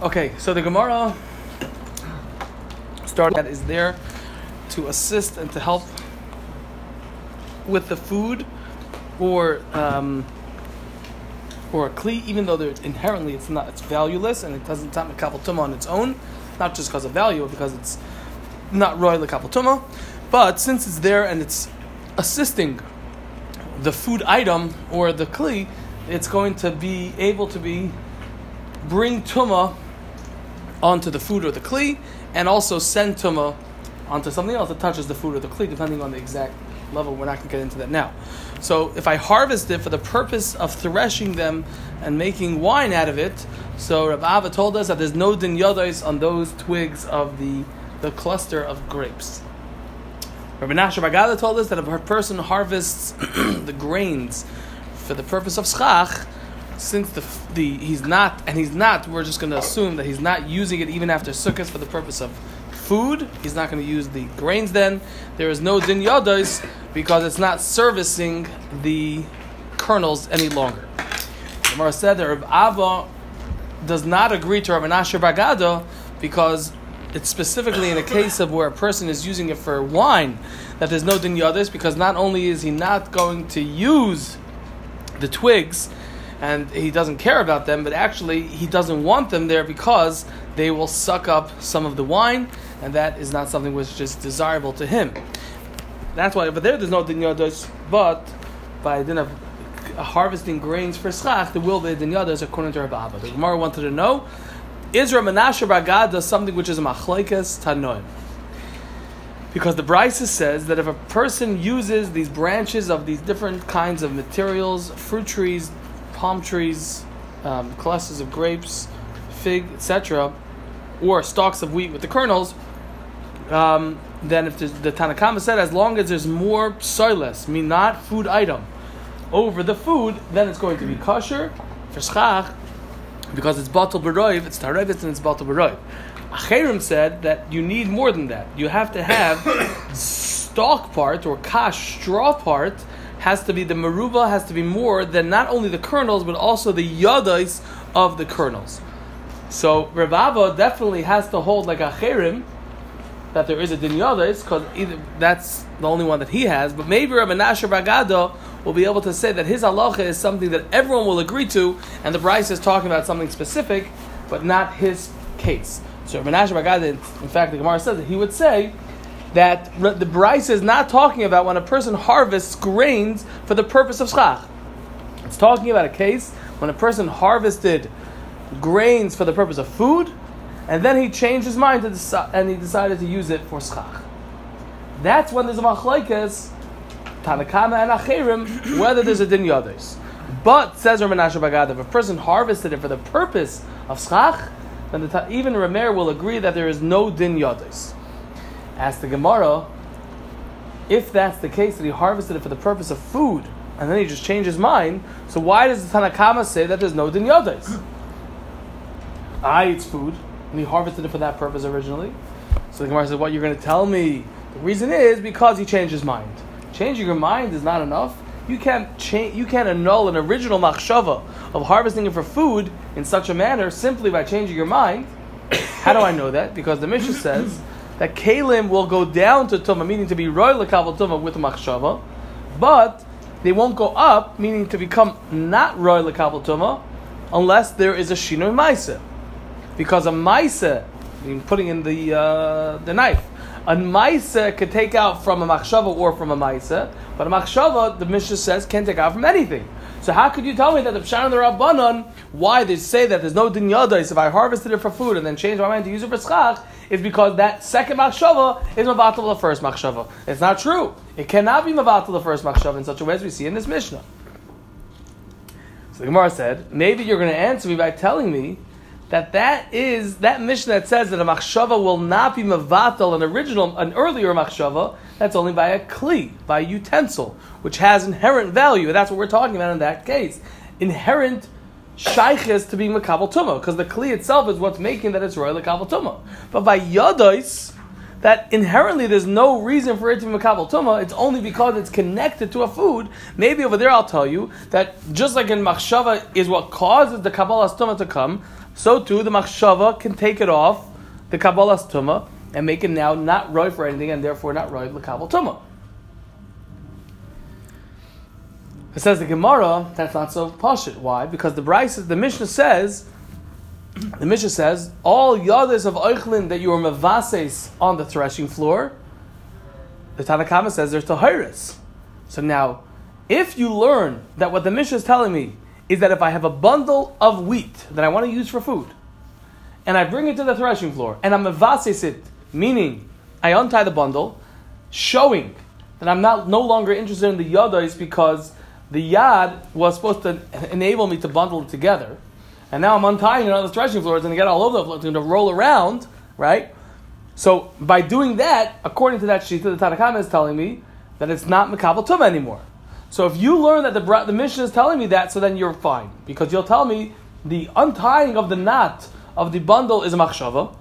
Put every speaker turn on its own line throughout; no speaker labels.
Okay, so the Gemara started that is there to assist and to help with the food or um, or a kli, even though inherently it's not it's valueless and it doesn't not makabel tuma on its own, not just because of value, but because it's not royal kabel tuma. But since it's there and it's assisting the food item or the kli, it's going to be able to be bring tuma onto the food or the kli, and also send tuma onto something else that touches the food or the kli, depending on the exact level. We're not going to get into that now. So if I harvest it for the purpose of threshing them and making wine out of it, so Rav Ava told us that there's no din yodos on those twigs of the, the cluster of grapes. Rabbi Nasher Bagada told us that if a person harvests the grains for the purpose of schach, since the, the he's not and he's not, we're just going to assume that he's not using it even after sukkahs for the purpose of food. He's not going to use the grains. Then there is no din yados because it's not servicing the kernels any longer. Gemara said that Rav Abba does not agree to Rav Nasher Bagada because it's specifically in a case of where a person is using it for wine that there's no din yados because not only is he not going to use the twigs and he doesn't care about them, but actually he doesn't want them there because they will suck up some of the wine, and that is not something which is desirable to him. That's why over there there's no din yados, but by din of harvesting grains for schach, there will be din yados according to Rabbi Abba. The Gemara wanted to know is Menashe Bagad something which is a machlekes tanoim? Because the Brisa says that if a person uses these branches of these different kinds of materials, fruit trees, palm trees, um, clusters of grapes, fig, etc., or stalks of wheat with the kernels, um, then if the Tanakama said, as long as there's more soiless, mean not food item, over the food, then it's going to be kosher for schach because it's batal beroiv, it's tarevis and it's batal beroiv. Acherim said that you need more than that. You have to have stalk part or kash straw part has to be the maruba has to be more than not only the kernels but also the yadais of the kernels. So Ravava definitely has to hold like a cherim that there is a din yadais because that's the only one that he has. But maybe Rabbi Nasher Bagado will be able to say that his halacha is something that everyone will agree to, and the Brisa is talking about something specific, but not his case. So Rabbi Nasher Bagado, in fact, the Gemara says that he would say that the Brisa is not talking about when a person harvests grains for the purpose of schach. It's talking about a case when a person harvested grains for the purpose of food, and then he changed his mind deci- and he decided to use it for schach. That's when there's a machlekes, Tanakama and Acherim, whether there's a din yadis. But says Ramanasha Bagad, if a person harvested it for the purpose of schach, then the, even Ramer will agree that there is no din yadis. Ask the Gemara, if that's the case, that he harvested it for the purpose of food, and then he just changed his mind, so why does the Tanakama say that there's no din yodes? I eat food, and he harvested it for that purpose originally. So the Gemara says, what you're going to tell me? The reason is because he changed his mind. Changing your mind is not enough. You can't. You can't annul an original machshava of harvesting it for food in such a manner simply by changing your mind. How do I know that? Because the Mishnah says that kalim will go down to tuma, meaning to be royal kaval with machshava, but they won't go up, meaning to become not royal kaval unless there is a shino maisa, because a maisa, putting in the uh, the knife, a maisa could take out from a machshava or from a maisa, but a machshava, the Mishnah says, can't take out from anything. So how could you tell me that the Pshan and the Rabbanon, why they say that there's no din if I harvested it for food and then changed my mind to use it for schach, is because that second machshava is mavatal the first machshava. It's not true. It cannot be mavatal the first machshava in such a way as we see in this Mishnah. So the Gemara said, maybe you're going to answer me by telling me that that is that Mishnah that says that a machshava will not be mavatal an original, an earlier machshava. That's only by a kli, by a utensil, which has inherent value. And that's what we're talking about in that case. Inherent shayches to being makabel tuma, because the kli itself is what's making that it's royal makabel tuma. But by yadois, that inherently there's no reason for it to be makabel tuma. It's only because it's connected to a food. Maybe over there I'll tell you that just like in machshava is what causes the kabbalah tuma to come. So too the machshava can take it off the kabbalah's tuma and make it now not roy for anything and therefore not roy the kabbal tuma. It says the Gemara that's not so pashit. Why? Because the Brisa, the Mishnah says, the Mishnah says all yadis of oichlin that you are mevases on the threshing floor. The Tanakhama says there's tahiris. So now, if you learn that what the Mishnah is telling me is that if I have a bundle of wheat that I want to use for food, and I bring it to the threshing floor, and I'm mevases it, meaning I untie the bundle, showing that I'm not no longer interested in the yadis because the yad was supposed to enable me to bundle it together, and now I'm untying it on the threshing floor. It's going to get all over the floor. It's going to roll around, right? So by doing that, according to that sheet, the Tanakhama is telling me that it's not Makabal Tum anymore. So if you learn that the, the Mishnah is telling me that, so then you're fine. Because you'll tell me the untying of the knot of the bundle is a machshava,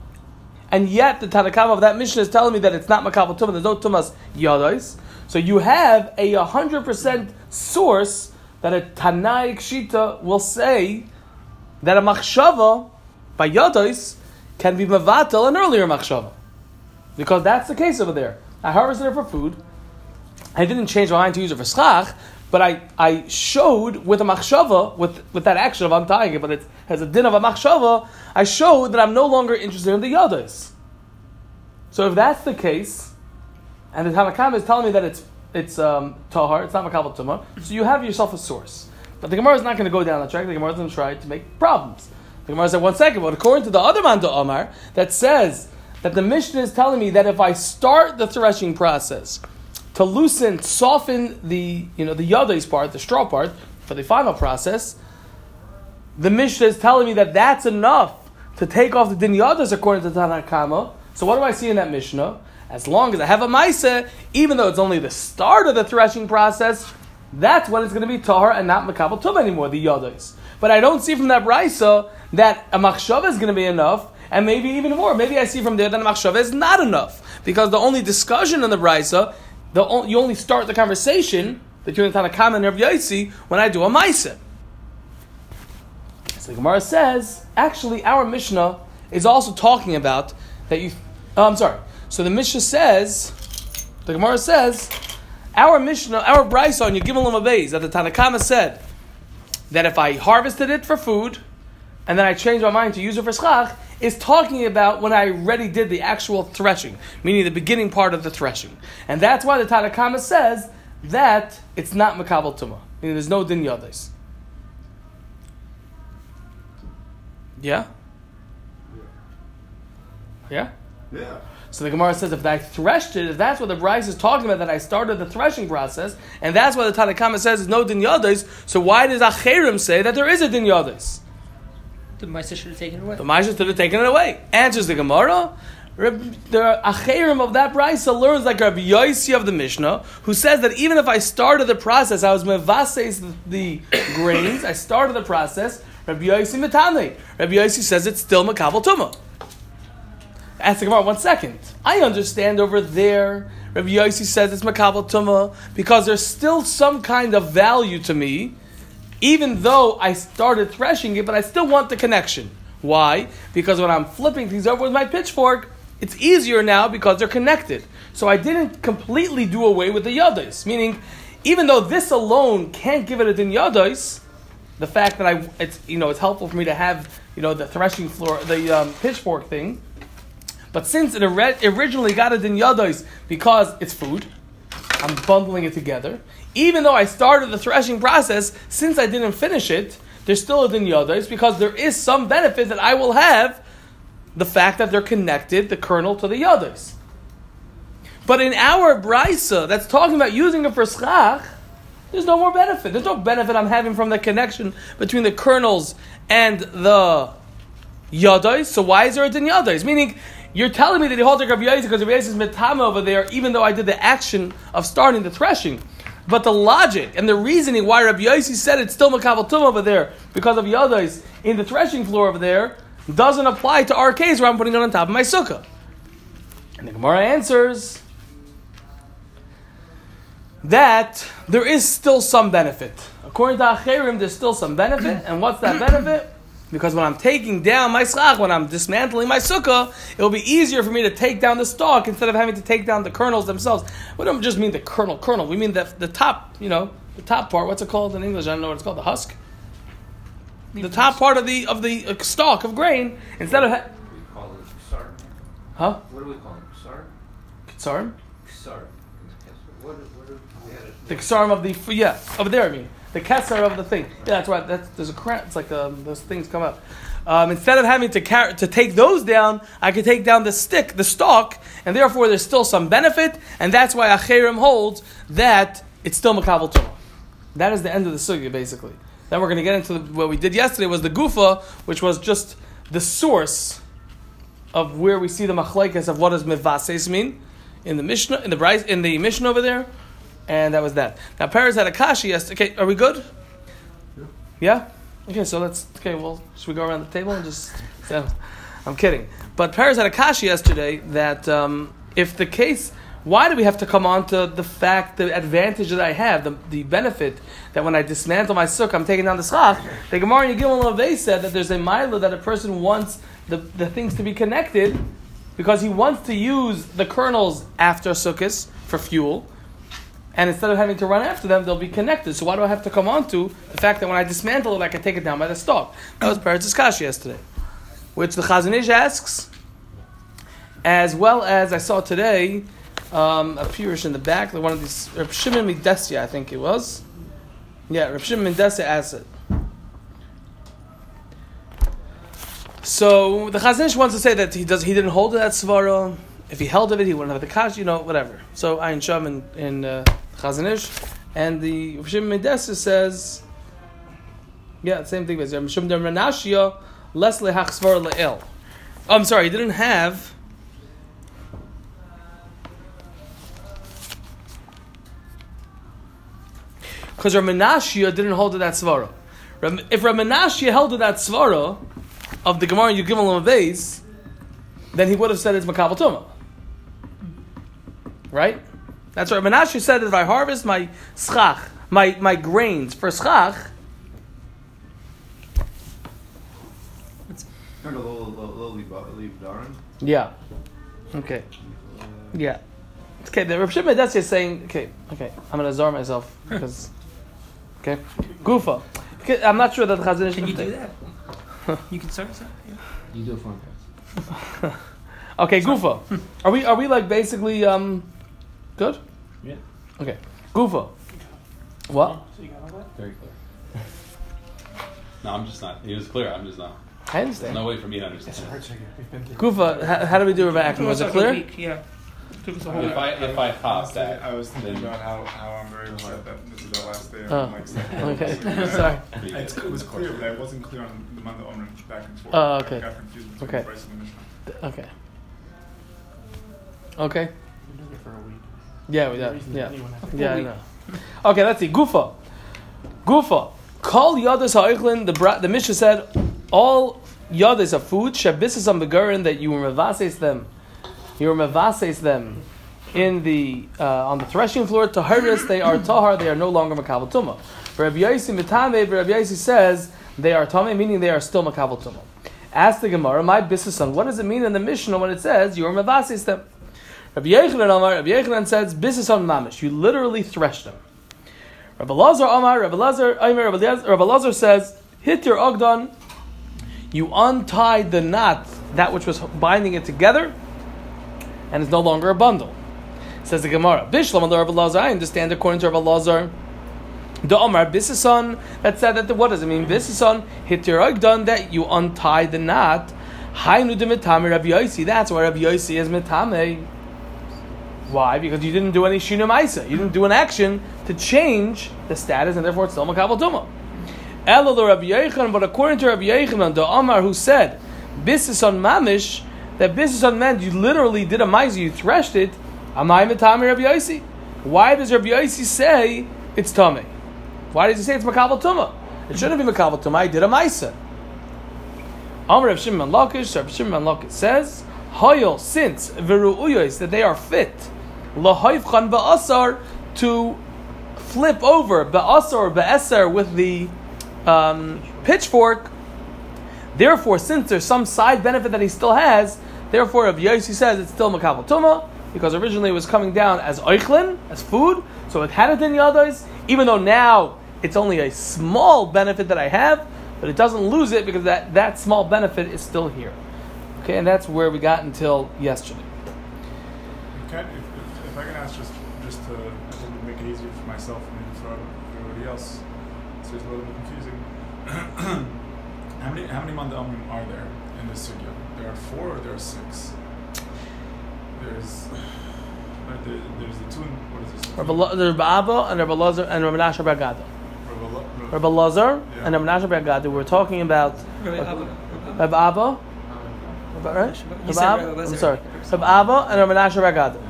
and yet the Tanakhama of that Mishnah is telling me that it's not Makabal Tum, there's no Tumas Yadais. So you have a 100% source that a Tanaik Shita will say that a machshava by Yadais can be mavatal an earlier machshava. Because that's the case over there. I harvested it for food. I didn't change my mind to use it for schach, but I, I showed with a machshava, with, with that action of untying it, but it has a din of a machshava, I showed that I'm no longer interested in the yadas. So if that's the case, and the Tanakam is telling me that it's it's um, tahar, it's not makabel tumah, so you have yourself a source. But the Gemara is not going to go down that track. The Gemara is going to try to make problems. The Gemara said, one second, but according to the other man to Omar, that says that the Mishnah is telling me that if I start the threshing process to loosen, soften the you know the yadais part, the straw part for the final process, the Mishnah is telling me that that's enough to take off the din yadas according to Tanakama. So what do I see in that Mishnah? As long as I have a maisa, even though it's only the start of the threshing process, that's when it's going to be tahar and not makabel tum anymore, the yadais. But I don't see from that brisa that a machshava is going to be enough, and maybe even more. Maybe I see from there that a machshava is not enough because the only discussion in the brisa, the you only start the conversation between Tanakam and Rav Yaisi when I do a maisa. So the Gemara says, actually, our Mishnah is also talking about that you. Oh, I'm sorry. So the Mishnah says, the Gemara says, our Mishnah, our Brisa on Yagimel Amabeis, that the Tanakama said that if I harvested it for food and then I changed my mind to use it for schach, is talking about when I already did the actual threshing, meaning the beginning part of the threshing. And that's why the Tanakama says that it's not Makabal Tuma, meaning there's no Din Yadis. Yeah? Yeah?
Yeah.
So the Gemara says if I threshed it, if that's what the Brisa is talking about, that I started the threshing process, and that's why the Tanakhama says there's no din yadis, so why does Acherim say that there is a din yadis?
The Maisa should have taken it away.
The Maisa should have taken it away. Answers the Gemara. The Acherim of that Brisa learns like Rabbi Yossi of the Mishnah, who says that even if I started the process, I was mevases the, the grains, I started the process, Rabbi Yossi Mitane. Rabbi Yossi says it's still Makabal Tumah. Ask the Gemara, one second. I understand over there, Rabbi Yossi says it's Makabal Tumah because there's still some kind of value to me, even though I started threshing it, but I still want the connection. Why? Because when I'm flipping things over with my pitchfork, it's easier now because they're connected. So I didn't completely do away with the yadais, meaning even though this alone can't give it a din yadais, the fact that I it's you know it's helpful for me to have you know the threshing floor the um, pitchfork thing but since it originally got it in yados because it's food, I'm bundling it together. Even though I started the threshing process, since I didn't finish it, there's still a din yados because there is some benefit that I will have the fact that they're connected, the kernel to the yados. But in our brisa that's talking about using it for schach, there's no more benefit. There's no benefit I'm having from the connection between the kernels and the yados. So why is there a din? Meaning, you're telling me that he holds like Rabbi Yossi because Yossi is mitama over there, even though I did the action of starting the threshing. But the logic and the reasoning why Rabbi Yossi said it's still makabel tum over there because of yadas in the threshing floor over there doesn't apply to our case where I'm putting it on top of my sukkah. And the Gemara answers that there is still some benefit. According to Acherim, there's still some benefit. And what's that benefit? Because when I'm taking down my schach, when I'm dismantling my sukkah, it'll be easier for me to take down the stalk instead of having to take down the kernels themselves. We don't just mean the kernel, kernel. We mean the, the top, you know, the top part. What's it called in English? I don't know what it's called. The husk. The top part of the of the uh, stalk of grain. Instead of ha-
We call it ksar.
huh,
What do we call it? Ksar?
sorry,
Ksar. What, what do we had it?
the ksarm of the f- yeah over there. I mean the kesser of the thing. Yeah, that's right. That's there's a cra It's like um, those things come up. Um, instead of having to carry, to take those down, I could take down the stick, the stalk, and therefore there's still some benefit, and that's why Acherim holds that it's still makabel tumah. That is the end of the sugya, basically. Then we're going to get into the, what we did yesterday was the gufa, which was just the source of where we see the machlekes of what does mivases mean in the Mishnah, in the in the Mishnah over there, and that was that. Now Paris had a kashi yesterday. Okay, are we good? Yeah. Okay, so let's. Okay, well, should we go around the table and just? I'm kidding. But Paris had a kashi yesterday that um, if the case, why do we have to come on to the fact, the advantage that I have, the, the benefit that when I dismantle my sukkah, I'm taking down the schach? The Gemara in Yigil Lavei said that there's a mila that a person wants the, the things to be connected because he wants to use the kernels after sukkahs for fuel. And instead of having to run after them, they'll be connected. So why do I have to come on to the fact that when I dismantle it, I can take it down by the stalk? That was Peretz's Kashi yesterday. Which the Chazon Ish asks, as well as I saw today, um, a purish in the back, one of these, Reb Shimon Midesya, I think it was. Yeah, Reb Shimon Midesya asked it. So the Chazon Ish wants to say that he does he didn't hold to that svara. If he held of it, he wouldn't have the kash, you know, whatever. So Ayin Sham in, in uh, Chazon Ish, and the Reb Shimon Midesya says, yeah, same thing. Reb Shimon der Menashia less lehach svara le'el. Oh, I'm sorry, he didn't have. Because Ramanashia didn't hold to that svara. If Ramanashia held to that svara of the Gemara you give him a vase, then he would have said it's makabel tuma. Right? That's what Ramanashia said. That if I harvest my schach, my, my grains for schach,
Darren.
yeah, okay, yeah. Okay, the Rav Shimon Medetzia is saying, okay, okay, I'm gonna zar myself because, okay, Gufa. Okay, I'm not sure that the Chazon Ish
Can you do that? you can start. start, Yeah.
You do a phone cast.
Okay, Gufa. Are we are we like basically um good?
Yeah.
Okay. Gufa. What?
Very clear. No, I'm just not. It was clear. I'm just not.
I understand.
No way for me to understand.
Gufa, how, how do we do Rebbe Was it
like a
clear?
week, yeah. Took us a whole
If. I if I hop that,
I was thinking
then
about how, how I'm very upset that this is the last day of
Oh,
Mike's stay.
okay. Sorry.
It's, it was clear, but I wasn't clear on the Manda Omer back and forth.
Oh, okay.
I got confused between
Okay.
Brisa and the Mishnah.
Okay. Okay. Yeah, we did. Yeah. Yeah, I know. Okay, let's see. Gufa. Gufa. Call Yadis Ha'ichlin, the, bra- the Mishnah said, all Yadis of food, Shabbisis on Begurin, that you mevases them. You mevases them in the, uh, on the threshing floor. Taharis, they are tahar, they are no longer makabal tumah. Rabbi Yaisi mitame, Rabbi Yaisi says, they are tame, meaning they are still makabal tumah. Ask the Gemara, my bisason, what does it mean in the Mishnah when it says, you were mevases them? Rabbi Yechanan Amar, Rabbi Yechanan says, bisason mamish, you literally thresh them. Rabbi Lazar Amar, Rabbi Lazar, Aimer, Rabbi Laz- Rabbi Lazar says, hit your ogdon, you untied the knot, that which was binding it together, and it's no longer a bundle. Says the Gemara, Bishlam Rabbi Lazar, I understand according to Rabbi Lazar, the Omar Bisison, that said that the, what does it mean? Bisison, hit your ogdon, that you untie the knot, Hainu de mitame Rabbi Yosi, that's why Rabbi Yosi is mitame. Why? Because you didn't do any ma'isa. You didn't do an action to change the status, and therefore it's still makabel tuma. The Rabbi Yechon, but according to Rabbi Yechon, the Amar who said bisis on mamish, that bisis on meant you literally did a ma'isa, you threshed it. Amai mitami Rabbi Yosi. Why does Rabbi Yosi say it's tummy? Why does he say it's makabel tuma? It shouldn't be makabel tuma. I did a ma'isa. Amar Rav Shimon Lakish, Rav Shimon Lakish says, Hoyel, since Veru'uyos, that they are fit, Lahoivchan Ba'asar, to flip over Ba'asar Ba'eser with the um, pitchfork, Therefore, since there's some side benefit that he still has, therefore, Rav Yossi says it's still makabel tuma because originally it was coming down as oichlin, as food, so it had it in the yados. Even though now it's only a small benefit that I have, but it doesn't lose it because that, that small benefit is still here. Okay, and that's where we got until yesterday.
Can, if, if, if I can ask just just to I think to make it easier for myself and maybe for everybody else, so it's a little bit confusing. how many how many manda are there in this sugya? There are four or there are six? There's there, there's the two. in- What is this?
Rabbi Lo- Rabbi Abba and Rabbi Lazar and Rabbi Nasha Bergado.
Rabbi Lo- Rabbi-
Rabbi Lazar
Yeah.
and Rabbi Nasha Bergado. We're talking about
Rabbi Abba.
Rabbi Abba. Rabbi, right?
You
Rabbi
said
Abba?
Rabbi
I'm sorry. Rabbi Abba and Rabbi Nasha Bergado.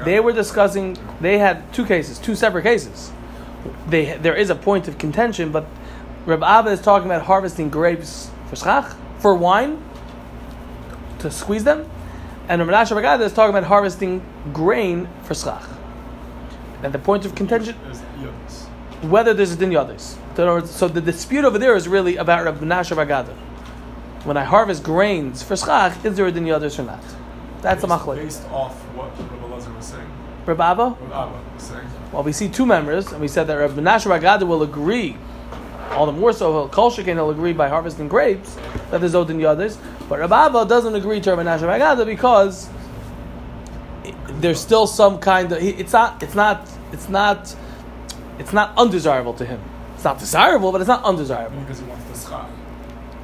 Abba and Rabbi Shmuel.
They were discussing. They had two cases, two separate cases. They there is a point of contention, but Rabbi Abba is talking about harvesting grapes for schach, for wine, to squeeze them, and Rabbi Nasha Bergado is talking about harvesting grain for schach. And the point of contention, whether there's a din yadis. In other words, So the dispute over there is really about Rabbi Nasha Bergado. When I harvest grains for schach, is there a din yadis or not? That's a
Based-
machlek.
Based off what Rabbi Lazar was saying.
Rabbi Abba.
What Abba was saying.
Well, we see two members, and we said that Rabbi Menashe Ragada will agree, all the more so, Kol Shekin will agree by harvesting grapes, that there's Odin Yadis, but Rabbi Abba doesn't agree to Rabbi Menashe Ragada because there's still some kind of, it's not, it's not, it's not, it's not undesirable to him. It's not desirable, but it's not undesirable.
Because he wants the schach.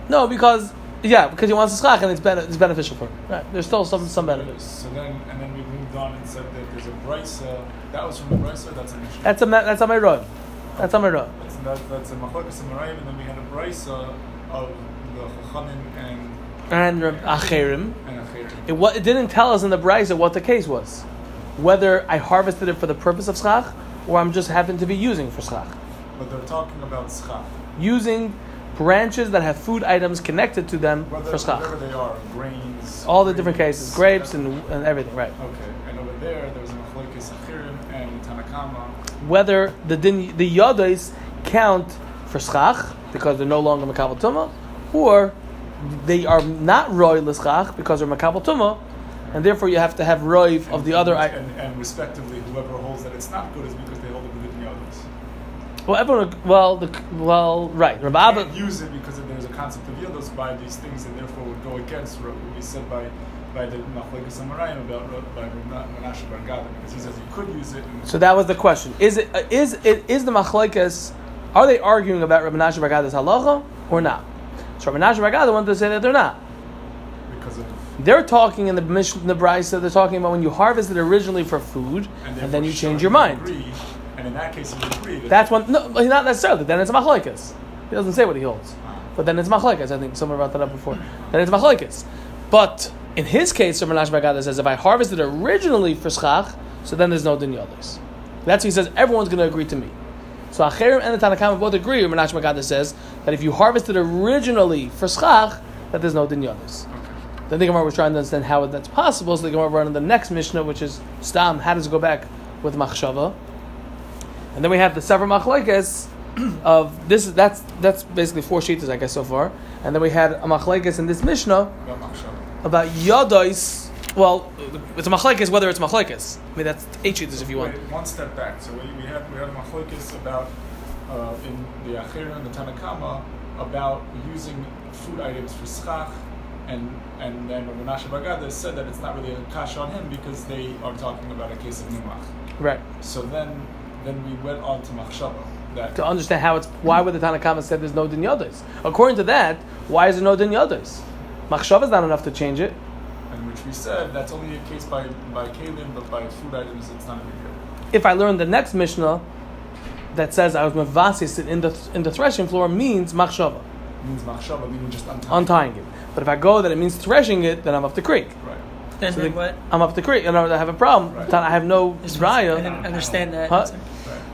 No, because, yeah, because he wants to schach and it's, bene- it's beneficial for him. Right. There's still some, some benefits.
So then, and then we moved on and said that there's a brisa. That was from the brisa. That's an issue.
That's a, ma- that's a Meirod. That's a Meirod.
That's, that, that's a machlokas and and then we had a brisa of the chachamim and
And Rabbi Acherim.
and Acherim.
It, wa- it didn't tell us in the Brisa what the case was. Whether I harvested it for the purpose of schach, or I'm just happen to be using for schach.
But they're talking about schach.
Using branches that have food items connected to them
Whether,
for schach.
whatever they are, grains.
All the different cases, grapes and, and everything, right.
Okay, and over there, there's a machlokas Acherim and Tanakama.
Whether the din, the yodais count for schach, because they're no longer makabel tuma, or they are not roy l'schach because they're makabel tuma, and therefore you have to have roy of the other. i-
And, and respectively, whoever holds that it's not good is because they hold it within the others.
Well, everyone, well, the, well, right. Rabbi Abba,
use it because there's a concept of yodos by these things, and therefore would go against what we said by by the Machlekes Amarayim about Ra- by Menashe Bar Gada, because he says you could use it. And
So that was the question: Is it uh, is it is the machlekes? Are they arguing about Rabbi Nashe Bargada's halacha or not? So Rabbi Nashe Bargada wanted to say that they're not.
because of
They're talking in the Mishnah, the Brisa. They're talking about when you harvested originally for food, and,
therefore
then you change your mind.
Agree, and in that case, you agree. That
That's one. no, not necessarily. Then it's machlekes. He doesn't say what he holds, ah. but then it's machlekes. I think someone brought that up before. Then it's machlekes. But in his case, Rabbi Nashe Bargada says if I harvested originally for schach, so then there's no din yodis. That's what he says. Everyone's going to agree to me. So Acherim and the Tanakhama both agree. Rabbi Nashe Bargada says that if you harvested originally for schach, that there's no din yodis. Then the Gemara was trying to understand how that's possible. So the Gemara brought in the next Mishnah, which is Stam. How does it go back with machshava? And then we have the several machlekes of this. Is that's that's basically four sheets, I guess, so far. And then we had a machlekes in this Mishnah
about
yadois. Well, it's a machlekes whether it's machlekes. I mean, that's eight sheets if you want.
Wait, one step back. So we, we had we had a machlokes about uh, in the Acherim and the Tanakama about using food items for schach, and and then Menashe Bagada said that it's not really a kasha on him because they are talking about a case of nimach.
Right.
So then then we went on to machshava that
To understand how it's why would the Tanakhama said there's no din yadois? According to that, why is there no din yadois? Machshava is not enough to change it.
in which we said that's only a case by by kalim, but by food items it's not a big deal.
If I learn the next Mishnah that says I was mevasis in the in the threshing floor means machshava,
means machshava, meaning just untying.
untying it. But if I go that it means threshing it, then I'm up the creek.
Right.
And
So
then
the-
what?
I'm up the creek, and I have a problem.
Right.
I have no
I
raya.
didn't understand that.
Huh?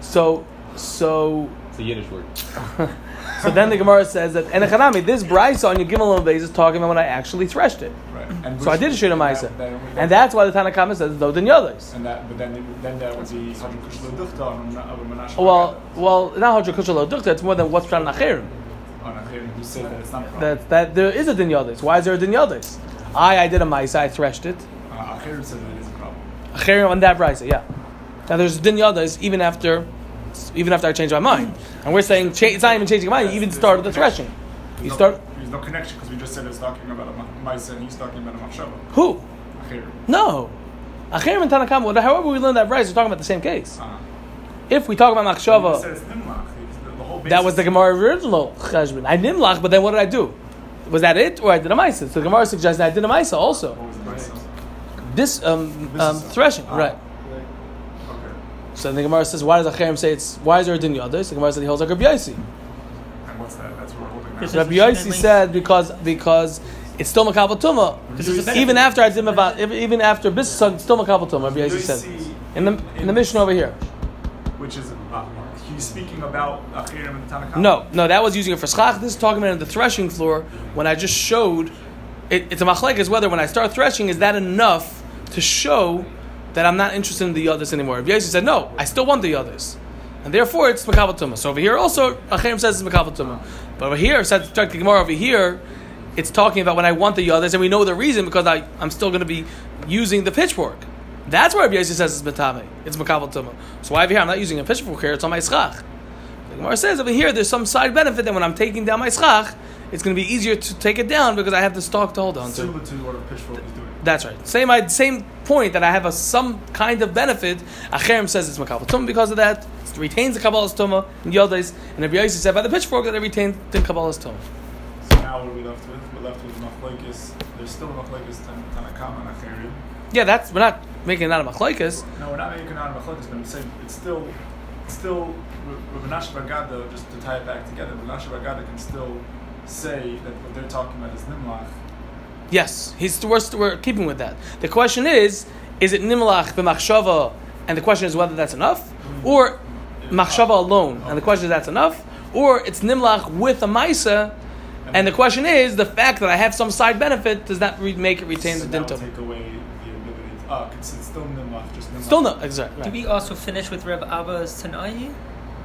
So, so,
It's a Yiddish word.
so then the Gemara says that and Echanami, this brisa on your Gimel base is talking about when I actually threshed it.
Right. And
So I did a shit on Maisa, and that's why the Tanakhama says no din yados.
And that, but then, then that would be Hadron Kushlo Duchta of Menashe.
Well, well, not Hodra Kushalo Dukta. It's more than what's Pshat Nachirim.
on Achirim who said that it's not problem.
That that there is a din yodis. Why is there a din yodis? I I did a mice. I threshed it.
Uh, Achirim said that it is a problem.
Achirim on that brisa, yeah. Now there's din yodis even after, even after I changed my mind, and we're saying cha- it's not even changing my mind. You even started the threshing. You
There's
start
No, there's no connection because we just said it's talking about a ma- Maisa and he's talking about a Machshava.
who?
Achirim.
No. Achirim and Tanakam. However we learned that brisa, we're talking about the same case.
Uh-huh.
If we talk about machshava.
said it's Nimlach. It's the, the whole
That was the Gemara original cheshbon. I nimlach, but then what did I do? Was that it, or I did a ma'isa? So the Gemara suggests that I did a ma'isa also.
What was the Maisa?
This um, um, threshing,
ah.
right?
Okay.
So the Gemara says, why does Achirim say it's? Why is there a din yadis? The Gemara said he holds like Rabbi Yossi.
And what's that? That's what we're holding now.
This
Rabbi Yossi said because because it's still makabel tuma.
Because it's a benefit.
Even after I did about even after bis, it's still makabel tuma. Rabbi Yossi said in the in the Mishnah over here.
Which is, uh, he's speaking about Achirim and the Tanakh.
No, no, that was using it for schach. This is talking about the threshing floor when I just showed. It, it's a machlek is whether when I start threshing is that enough to show that I'm not interested in the others anymore. Rabbi Yossi said no, I still want the others, and therefore it's makabel tuma. So over here also Achirim says it's makabel tuma, but over here said the Gemara over here. It's talking about when I want the others, and we know the reason because I, I'm still going to be using the pitchfork. That's why Rabbi Yossi says it's metame. It's makabel tuma. So why over here I'm not using a pitchfork here? It's on my schach. The Gemara says over here there's some side benefit that when I'm taking down my schach, it's going to be easier to take it down because I have the stalk to hold on to.
Similar to what a pitchfork is doing.
That's right. Same same point that I have a some kind of benefit. Acherem says it's makabel tum because of that. It retains the kabbalah's tuma and yodas, and Rabbi Yossi said by the pitchfork that it retains the kabbalah's tuma.
So now what are we left with? We're left with Machlaikis. There's still Tan- Tanakam and Achirim.
Yeah, that's we're not making it out of machlaikas.
No, we're not making it out of Machlaikis, but I'm saying it's still, it's still, Rav Menashe Bagada, just to tie it back together, Rav Menashe Bagada can still say that what they're talking about is Nimlach.
Yes, he's we're, we're keeping with that. The question is, is it nimlach b'machshava, and the question is whether that's enough, or machshava alone, and the question is that's enough, or it's nimlach with a maisa, and the question is the fact that I have some side benefit does that re- make it retain
so
the
that will
dintum?
take away the ability. To, ah, it's, it's still Nimlach, just Nimlach.
Still no, exactly.
Did
Right.
we also finish with Reb Abba's Tanai?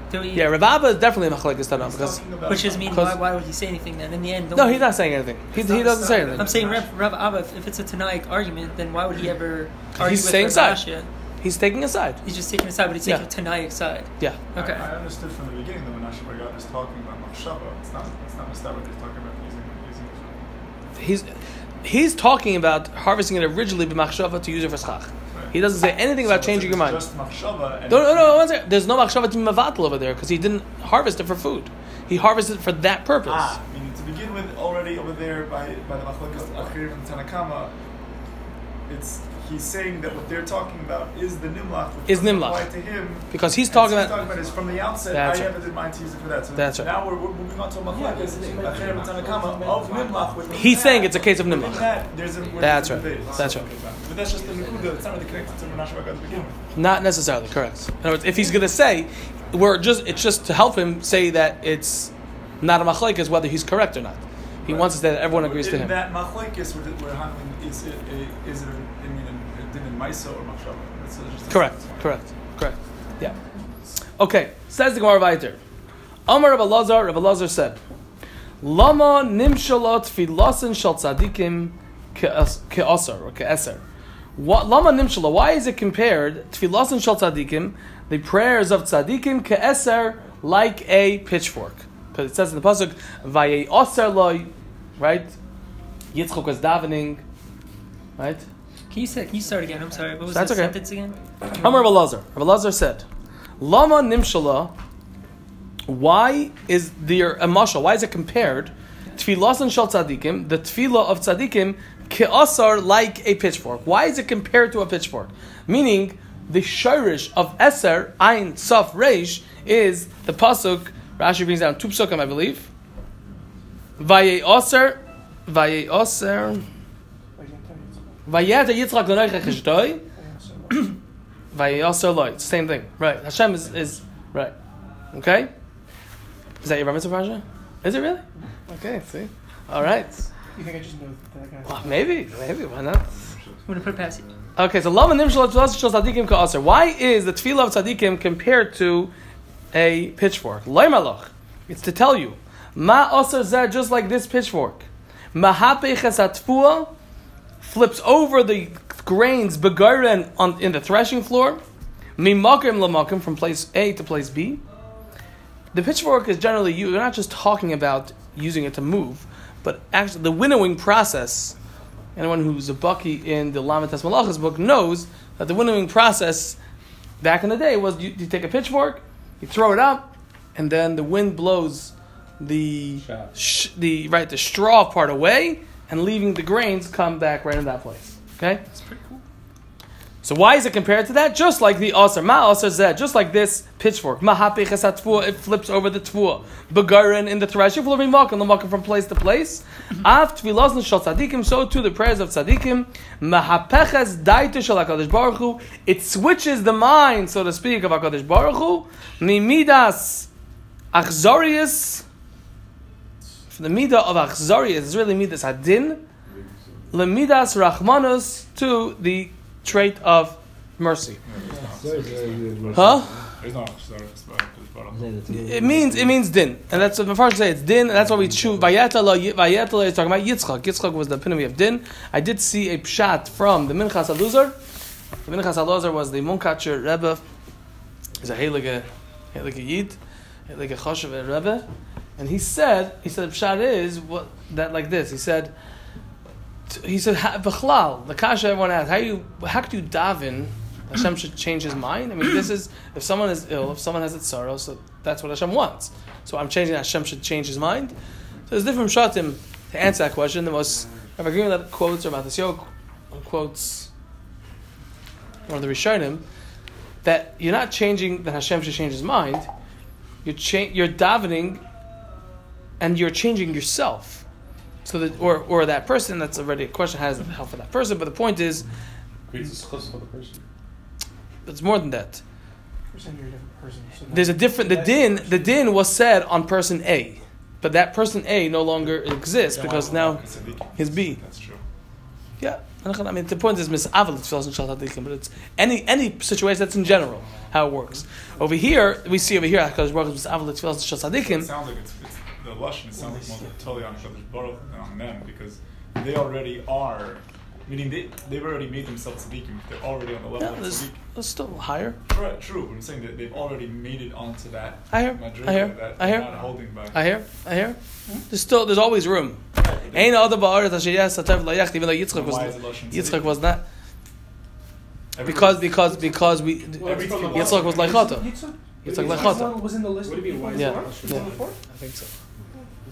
Do we?
Yeah, Rababa is definitely a machlekes tanah
He's
because
Which is mean,
Because-
why, why would he say anything then? In the end, don't
no, he's not saying anything. He,
It's
he doesn't say anything.
I'm saying Reb, Reb Abba, if, if it's a Tanaic argument, then why would he ever argue
He's
with
saying
Reb
side. He's taking a side.
He's just taking a side, but he's
Yeah.
taking a Tanaic side.
Yeah.
Okay.
I, I understood from the beginning that Menashe Bagada is talking about Machshava. It's not, it's not Mistaba, he's talking about using, using
He's he's talking about harvesting it originally b'machshava to use it for schach. He doesn't say anything about changing your mind.
Just Machshava.
No, no, no. One second. There's no machshava to mavatal over there because he didn't harvest it for food. He harvested it for that purpose.
Ah, meaning to begin with, already over there by by the Machlokes Achirim and Tanakama, it's he's saying that what they're talking about is the Nimlach,
Is
doesn't
Nimlach.
to him.
Because he's talking about-
he's talking about is from the outset.
That's
I
right.
have it in mind to use it for that. So
That's right.
now we're, we're moving on to a Machlokes Achirim and of Nimlach.
He's saying it's a case of
within
Nimlach.
That, there's a,
That's
there's
right.
debate.
That's right.
But that's just the Nakuda. It's not really connected to Menashe Bagad to begin with.
Not necessarily correct. In other words, if he's going to say, we're just it's just to help him say that it's not a machlekes whether he's correct or not. He
Right.
wants to say that everyone agrees to him.
that machlekes, we're, we're handling is it a, is it a, I mean, a din in Maisa or Machshava?
Correct. Correct. Correct. Yeah. Okay. Says the Gemara weiter. Amar Rabbi Lazar. Rabbi Lazar said, "Lama nimshalot filasin shal tzadikim ke'asar or ke'eser." What lama nimshala? Why is it compared tfilasin shal tzadikim, the prayers of tzadikim ke'eser, like a pitchfork? Because it says in the pasuk, "Vayei aser loy," right? Yitzchok was davening, right?
Can you, say, can you start again? I'm sorry. What was
That's
that
okay.
sentence again?
Amar Rabbi Lazar. Rabbi Lazar said, Lama nimshala, why is there a mashal? Why is it compared? Tfilasan shal tzadikim, the tefillah of tzadikim, ke'asar like a pitchfork. Why is it compared to a pitchfork? Meaning, the shirish of eser, ein, saf, reish, is the pasuk, Rashi brings down two psukim, I believe. Vaye aser, vaye aser, vayeta yitzchak l'noich cheshtoi, Vayaser loy. Same thing. Right. Hashem is, is right. Okay? Is that your Bar Mitzvah Raja? Is it really? Okay, see? All right.
You think I just know that guy?
Well, maybe. Maybe. Why not?
I'm going to put it past you.
Okay, so Lama Nimshal Shal Tzadikim Ka'aser. Why is the tefillah of Tzadikim compared to a pitchfork? Loy Malach. It's to tell you. Ma osar zeh, just like this pitchfork. Mahapeches atfua flips over the grains begaren on in the threshing floor. Mimakim lamakim from place A to place B. The pitchfork is generally you. You're not just talking about using it to move, but actually the winnowing process. Anyone who's a bucky in the Lamates Malachas book knows that the winnowing process back in the day was you, you take a pitchfork, you throw it up, and then the wind blows the sh- the right the straw part away, and leaving the grains come back right in that place. Okay.
It's pretty cool.
So why is it compared to that? Just like the aser, ma aser zeh, just like this pitchfork. Mahapeches atfua, it flips over the tvua. Begarin in the threshing floor, mimakim, lamakim from place to place. Mm-hmm. Av tfilas shal tzadikim, so too the prayers of tzadikim. Mahapeches daitu shal HaKadosh Baruch Hu. It switches the mind, so to speak, of HaKadosh Baruch Hu. Mimidas achzorius. From the midah of achzorius, is really midas hadin. Lemidas rachmanus to the trait of mercy. Huh?
There's no Achzor, it's about- it's about-
It means it means din, and that's what Mepharshim say. It's din, and that's why we choose. Vayetala, Vayetala is talking about Yitzchak. Yitzchak was the epitome of din. I did see a pshat from the Minchas Elazar. The Minchas Elazar was the Munkatcher Rebbe. He's a heilige, heilige Yid, heilige Choshev Rebbe, and he said, he said pshat is what that like this. He said, he said, "Ha- B'chlal, the kasha everyone asked, how you, how could you daven? Hashem should change his mind. I mean, this is if someone is ill, if someone has a sorrow, so that's what Hashem wants. So I'm changing. Hashem should change his mind. So there's different shatim to answer that question. The most Rabbi Green that quotes or Matasio quotes one of the Rishonim that you're not changing that Hashem should change his mind. You're cha- you're davening, and you're changing yourself. So that or or that person that's already a question has help for that person. But the point is,
Creates a schus for the person.
it's more than that.
Pretend you're a different person. So now-
There's a different. The din, the din was said on person A, but that person A no longer exists because now his B.
That's true.
Yeah, I mean the point is misavel tefillas and shal tzadikim, but it's any any situation that's in general how it works. Over here we see over here Hakadosh Baruch Hu misavel tefillas and shal
It sounds like it's, it's the Lashon, it sounds like more totally on Kadosh Baruch than on them because they already are, meaning they, they've already made themselves tzaddikim. They're already on the level
Yeah,
of
there's,
tzaddik.
there's still higher.
Right, true. But I'm saying that they've already made it onto that
I hear,
madriga
I hear,
that
I
they're
hear.
not holding back.
I hear, I hear. Hmm? There's still there's always room. Ain't other ba'aret asher yes atav layach even though Yitzchak was
is it Lashon
Yitzchak was not
Everybody-
because because because we
Every team-
Yitzchak was like Chata.
Yitzchak?
Yitzchak like
Yitzchak was in the list
What
of
do you mean,
people
why
in
Yeah. Yeah.
On the fourth?
I think so.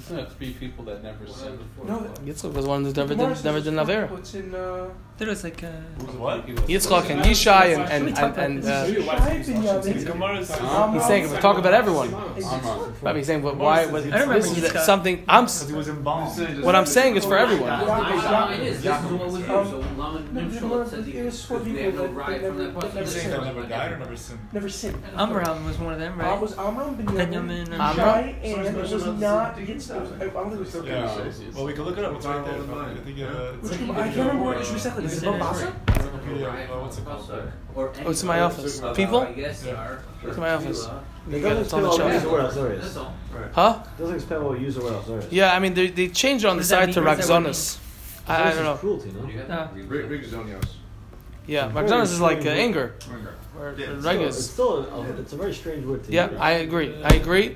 Doesn't it have to be people that never sin?
No,
Yitzchak was one that never
Gemara
did never
it's
did
not-
Avera.
It's in. Uh,
There was like a.
Who's what?
Yitzchak and Yishai and and and, and uh,
Shai Binyamin.
Gemara's-
Amram-
he's saying we talk about everyone.
Amram.
Rabbi, he's saying but why? What,
I remember
this is
Yitzchak.
something I'm.
Because he was embalmed.
What I'm saying is for everyone.
It is, this is what was used,
Um,
so Laman
no,
Nimshal
Gemara-
said
it was for
because we
people
have no
that-
right
that
from
never-
that
that never sinned.
that never died or never sinned?
Never sinned.
Amram was one of them,
Uh,
right?
was Amram Binyamin.
Benjamin and-
Amram?
Shai and it was not Yitzchak. I don't think it was
Yeah. Well, we can look it up. It's right there. I think uh, it's
Which Gemara- I can't remember what it was exactly. Is it Babasa?
Encyclopedia. What's it called?
Or
Oh, it's in my office. People?
I guess.
It's in my office.
It
You got it
doesn't
on the
spell
shelf.
use or else
That's
is.
all.
Huh?
doesn't spell what use or else.
Yeah, I mean they they changed it on the side to
mean? What does that
Raxonis. I, I don't know.
Cruelty, no?
Do you have that?
Rigzonios.
Yeah,
Very
is like uh,
strange
anger. Or
Yeah, it's
Still, it's a, it's a very strange word to
Yeah,
use.
I agree. I agree.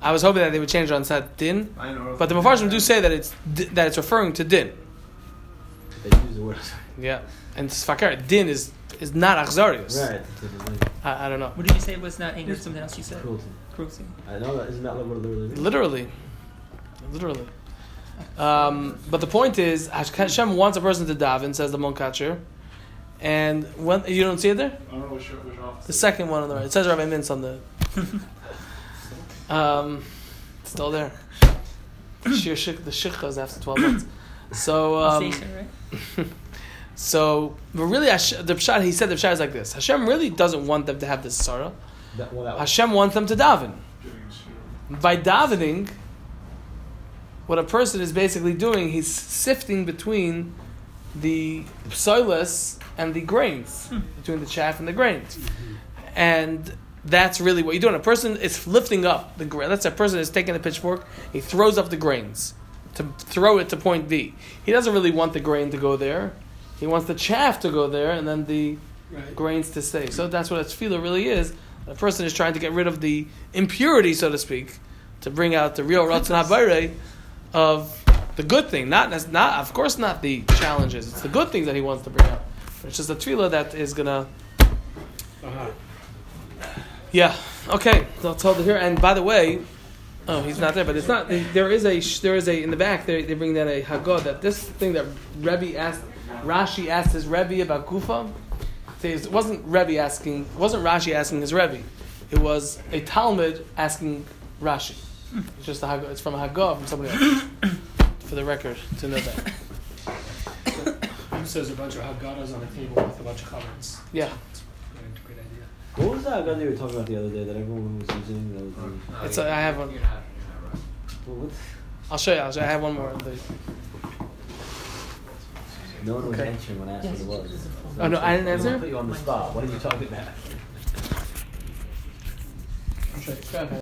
I was hoping that they would change it on Sat Din,
I know.
but the Mepharshim do say that it's that it's referring to Din.
They word.
Yeah, and Sfakar Din is is not Achzarius.
Right. it's a different
I, I don't know.
What did you say it was not anger? Something else you said.
Cruelty.
Cruelty.
I know that. Isn't that like what it literally means?
Literally, literally. Um, but the point is, Hashem wants a person to daven, says the Munkatcher, and when you don't see it there,
I don't know which, which office.
the second one on the right, it says Rabbi Mintz on the. um, it's still there. The shikha is after twelve months. So um, so, but really, Hash- the pshat he said the pshat is like this: Hashem really doesn't want them to have this sorrow.
That, well, that,
Hashem wants them to daven.
Giving a shit.
By davening, what a person is basically doing, he's sifting between the psoilus and the grains, between the chaff and the grains. And That's really what you're doing. A person is lifting up the grain. That's a person is taking a pitchfork. He throws up the grains to throw it to point B. He doesn't really want the grain to go there. He wants the chaff to go there, and then the
Right.
grains to stay. So that's what a tefillah really is. A person is trying to get rid of the impurity, so to speak, to bring out the real ratzon habayre of the good thing. Not, not, of course, not the challenges. It's the good things that he wants to bring out. It's just a tefillah that is gonna.
Uh-huh.
Yeah. Okay. So it's told here. And by the way, oh, he's not there, but it's not. There is a. There is a in the back. They they bring that a hagod that this thing that Rebbe asked, Rashi asked his Rebbe about Kufa. says It wasn't Rebbe asking. It wasn't Rashi asking his Rebbe. It was a talmid asking Rashi. It's just a hagod. It's from a hagod from somebody else. For the record, to know that.
So there's a bunch of Haggadahs on a table with a bunch of covers.
Yeah.
Great, great.
What was that gun they were talking about the other day that everyone was using? That was the,
It's a, I have one.
You're not, you're not right.
well, what?
I'll show you. I'll show you. I have one more. The-
No one was
Okay.
answering when I asked
Yes,
what it was.
this is a phone.
Oh, no, I didn't
I'm
answer?
Put you on the spot. What are you talking about?
I'll show you. Go ahead.